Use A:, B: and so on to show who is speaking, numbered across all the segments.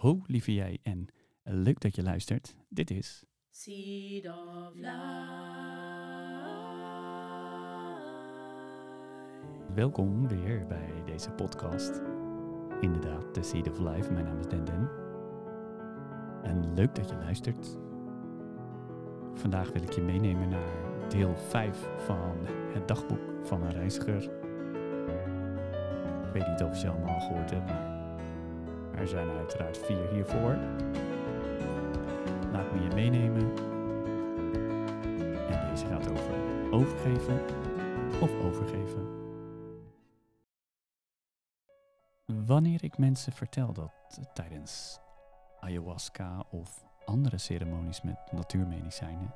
A: Ho lieve jij en leuk dat je luistert. Dit is
B: Seed of Life.
A: Welkom weer bij deze podcast. Inderdaad, The Seed of Life. Mijn naam is Den Den. En leuk dat je luistert. Vandaag wil ik je meenemen naar deel 5 van het dagboek van een reiziger. Ik weet niet of je ze allemaal gehoord hebt, maar er zijn uiteraard vier hiervoor. Laat me je meenemen. En deze gaat over overgeven of overgeven. Wanneer ik mensen vertel dat tijdens ayahuasca of andere ceremonies met natuurmedicijnen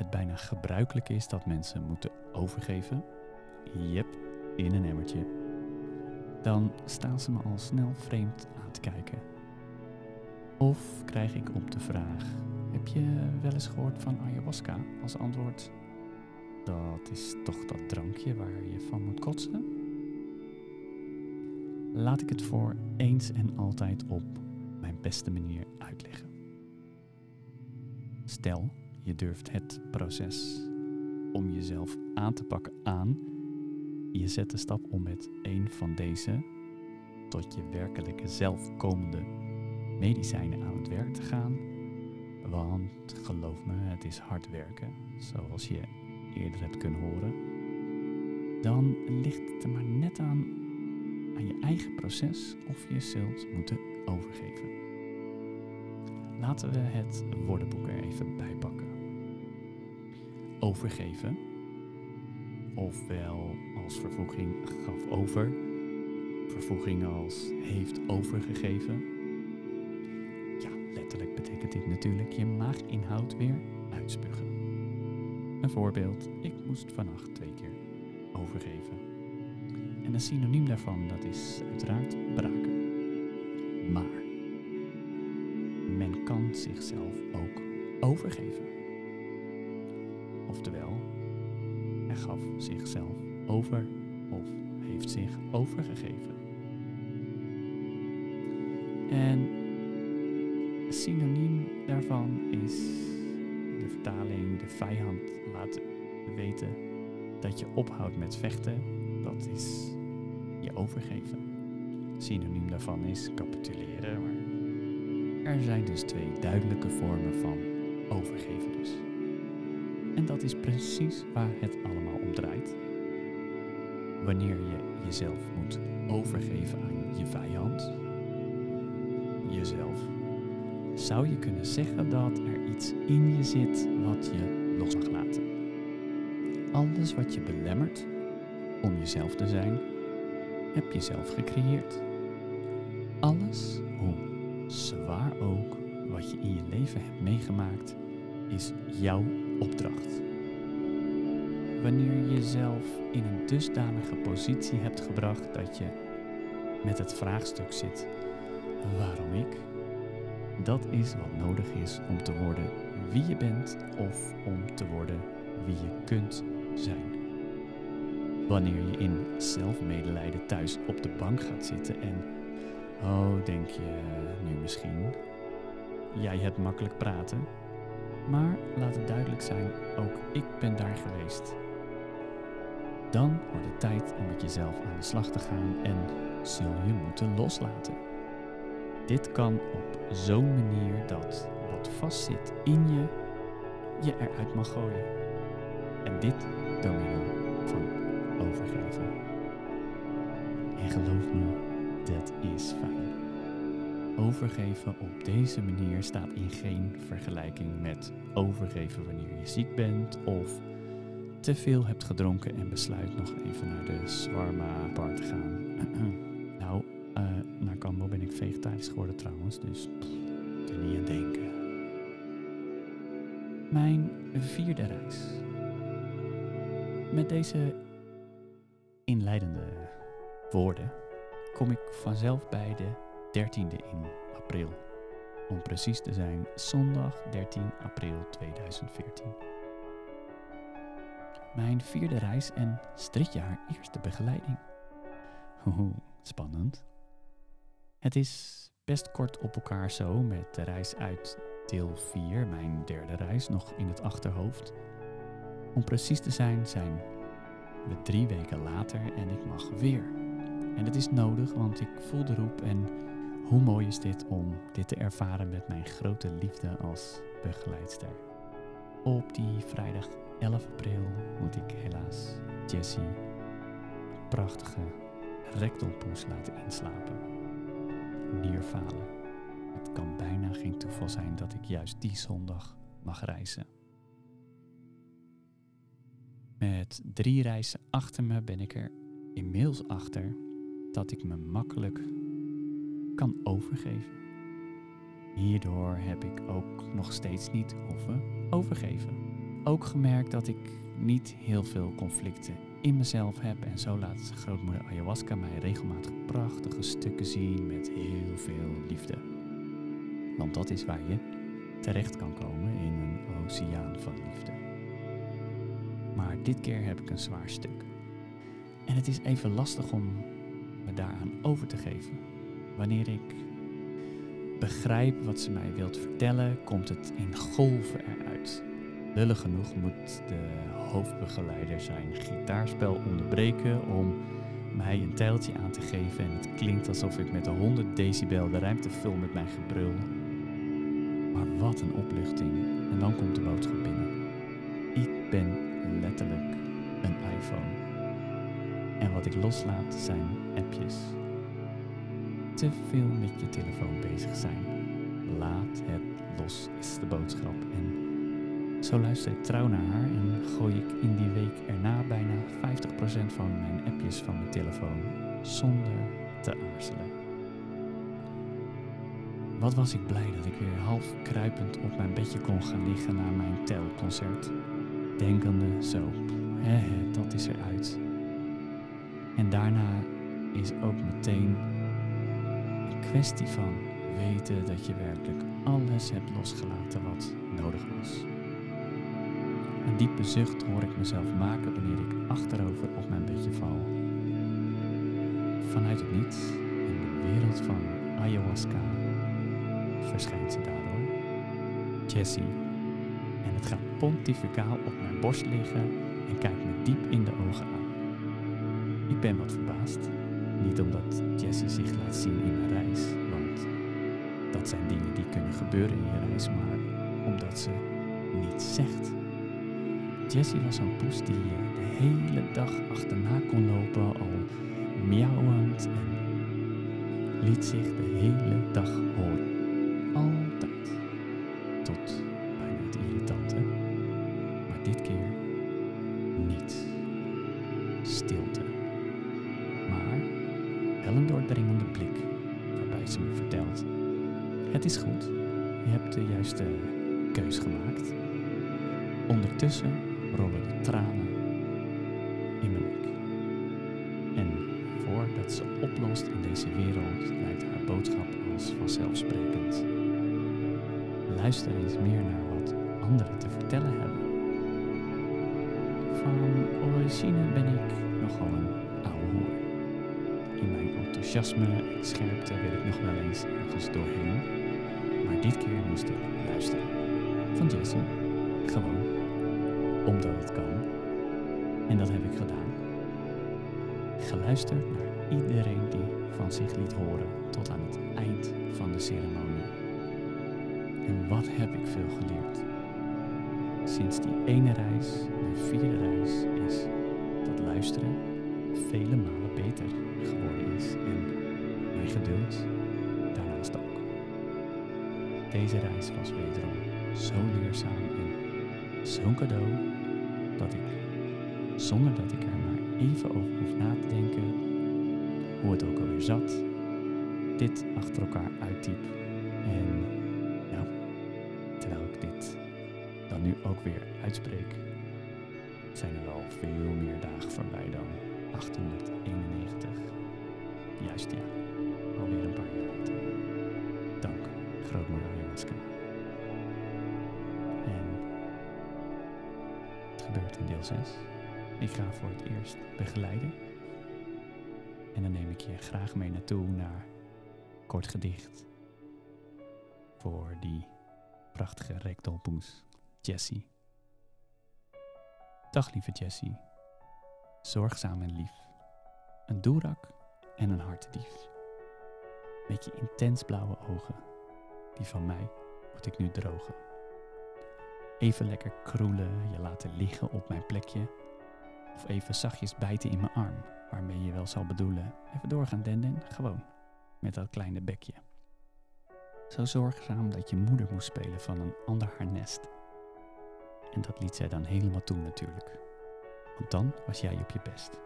A: het bijna gebruikelijk is dat mensen moeten overgeven, yep, in een emmertje, dan staan ze me al snel vreemd aan te kijken. Of krijg ik op de vraag: Heb je wel eens gehoord van ayahuasca? Als antwoord: Dat is toch dat drankje waar je van moet kotsen? Laat ik het voor eens en altijd op mijn beste manier uitleggen. Stel, je durft het proces om jezelf aan te pakken aan. Je zet de stap om met een van deze tot je werkelijke zelf komende medicijnen aan het werk te gaan. Want geloof me, het is hard werken, zoals je eerder hebt kunnen horen. Dan ligt het er maar net aan aan je eigen proces of je zult moeten overgeven. Laten we het woordenboek er even bij pakken. Overgeven, ofwel als vervoeging gaf over, vervoeging als heeft overgegeven. Ja, letterlijk betekent dit natuurlijk je maaginhoud weer uitspugen. Een voorbeeld, ik moest vannacht twee keer overgeven. En een synoniem daarvan, dat is uiteraard braken. Maar men kan zichzelf ook overgeven. Oftewel, hij gaf zichzelf over of heeft zich overgegeven. En synoniem daarvan is de vertaling de vijand laten weten dat je ophoudt met vechten. Dat is je overgeven. Synoniem daarvan is capituleren. Maar er zijn dus twee duidelijke vormen van overgeven dus. En dat is precies waar het allemaal om draait. Wanneer je jezelf moet overgeven aan je vijand, jezelf, zou je kunnen zeggen dat er iets in je zit wat je los mag laten. Alles wat je belemmert om jezelf te zijn, heb je zelf gecreëerd. Alles, hoe zwaar ook, wat je in je leven hebt meegemaakt, is jouw opdracht. Wanneer je jezelf in een dusdanige positie hebt gebracht dat je met het vraagstuk zit: waarom ik? Dat is wat nodig is om te worden wie je bent of om te worden wie je kunt zijn. Wanneer je in zelfmedelijden thuis op de bank gaat zitten en, oh, denk je nu misschien, jij hebt makkelijk praten, maar laat het duidelijk zijn, ook ik ben daar geweest. Dan wordt het tijd om met jezelf aan de slag te gaan en zul je moeten loslaten. Dit kan op zo'n manier dat wat vastzit in je, je eruit mag gooien. En dit door middel van overgeven. En geloof me, dat is fijn. Overgeven op deze manier staat in geen vergelijking met overgeven wanneer je ziek bent of te veel hebt gedronken en besluit nog even naar de Swarma bar te gaan. nou, uh, naar Cambo ben ik vegetarisch geworden trouwens, dus er niet aan denken. Mijn vierde reis. Met deze inleidende woorden kom ik vanzelf bij de 13e in april. Om precies te zijn, zondag 13 april 2014. Mijn vierde reis en stritjaar eerste begeleiding. Hoho, spannend. Het is best kort op elkaar zo met de reis uit deel 4, mijn derde reis, nog in het achterhoofd. Om precies te zijn zijn we drie weken later en ik mag weer. En het is nodig, want ik voel de roep en hoe mooi is dit om dit te ervaren met mijn grote liefde als begeleidster. Op die vrijdag 11 april moet ik helaas Jessie prachtige rektelpoes laten inslapen. Nierfalen. Het kan bijna geen toeval zijn dat ik juist die zondag mag reizen. Met drie reizen achter me ben ik er inmiddels achter dat ik me makkelijk kan overgeven. Hierdoor heb ik ook nog steeds niet hoeven overgeven. Ook gemerkt dat ik niet heel veel conflicten in mezelf heb en zo laat grootmoeder ayahuasca mij regelmatig prachtige stukken zien met heel veel liefde. Want dat is waar je terecht kan komen in een oceaan van liefde. Maar dit keer heb ik een zwaar stuk. En het is even lastig om me daaraan over te geven. Wanneer ik begrijp wat ze mij wilt vertellen, komt het in golven eruit. Lullig genoeg moet de hoofdbegeleider zijn gitaarspel onderbreken om mij een tijltje aan te geven en het klinkt alsof ik met 100 decibel de ruimte vul met mijn gebrul. Maar wat een opluchting. En dan komt de boodschap binnen. Ik ben letterlijk een iPhone. En wat ik loslaat zijn appjes. Te veel met je telefoon bezig zijn. Laat het los is de boodschap. En zo luister ik trouw naar haar en gooi ik in die week erna bijna 50% van mijn appjes van mijn telefoon zonder te aarzelen. Wat was ik blij dat ik weer half kruipend op mijn bedje kon gaan liggen na mijn telconcert. Denkende zo, hè, dat is eruit. En daarna is ook meteen een kwestie van weten dat je werkelijk alles hebt losgelaten wat nodig was. Een diepe zucht hoor ik mezelf maken wanneer ik achterover op mijn bedje val. Vanuit het niets, in de wereld van ayahuasca, verschijnt ze daardoor. Jessie. En het gaat pontificaal op mijn borst liggen en kijkt me diep in de ogen aan. Ik ben wat verbaasd. Niet omdat Jessie zich laat zien in mijn reis, want dat zijn dingen die kunnen gebeuren in je reis, maar omdat ze niets zegt. Jessie was zo'n poes die de hele dag achterna kon lopen, al miauwend en liet zich de hele dag horen. Ondertussen rollen de tranen in mijn nek. En voordat ze oplost in deze wereld, lijkt haar boodschap als vanzelfsprekend. Luister eens meer naar wat anderen te vertellen hebben. Van origine ben ik nogal een oude hoer. In mijn enthousiasme en scherpte wil ik nog wel eens ergens doorheen. Maar dit keer moest ik luisteren. Van Jessie. Gewoon omdat het kan. En dat heb ik gedaan. Geluisterd naar iedereen die van zich liet horen tot aan het eind van de ceremonie. En wat heb ik veel geleerd. Sinds die ene reis, mijn vierde reis, is dat luisteren vele malen beter geworden is. En mijn geduld daarnaast ook. Deze reis was wederom zo leerzaam en zo'n cadeau zonder dat ik er maar even over hoef na te denken, hoe het ook alweer zat, dit achter elkaar uittyp. En nou, terwijl ik dit dan nu ook weer uitspreek, zijn er wel veel meer dagen voorbij dan 891. Juist ja, alweer een paar jaar later. Dank, grootmoeder ayahuasca. En het gebeurt in deel 6. Ik ga voor het eerst begeleiden. En dan neem ik je graag mee naartoe naar kort gedicht voor die prachtige rekdolpoes, Jessie. Dag lieve Jessie, zorgzaam en lief, een doerak en een hartedief. Met je intens blauwe ogen, die van mij moet ik nu drogen. Even lekker kroelen, je laten liggen op mijn plekje, of even zachtjes bijten in mijn arm, waarmee je wel zal bedoelen, even doorgaan denden, gewoon, met dat kleine bekje. Zo zorgzaam dat je moeder moest spelen van een ander haar nest. En dat liet zij dan helemaal toe natuurlijk. Want dan was jij op je best.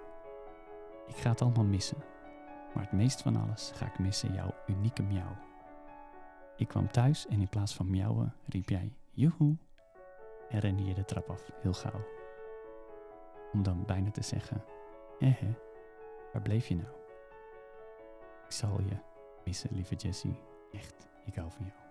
A: Ik ga het allemaal missen. Maar het meest van alles ga ik missen jouw unieke miauw. Ik kwam thuis en in plaats van miauwen riep jij joehoe en rende je de trap af heel gauw. Om dan bijna te zeggen, hé waar bleef je nou? Ik zal je missen, lieve Jessie. Echt, ik hou van jou.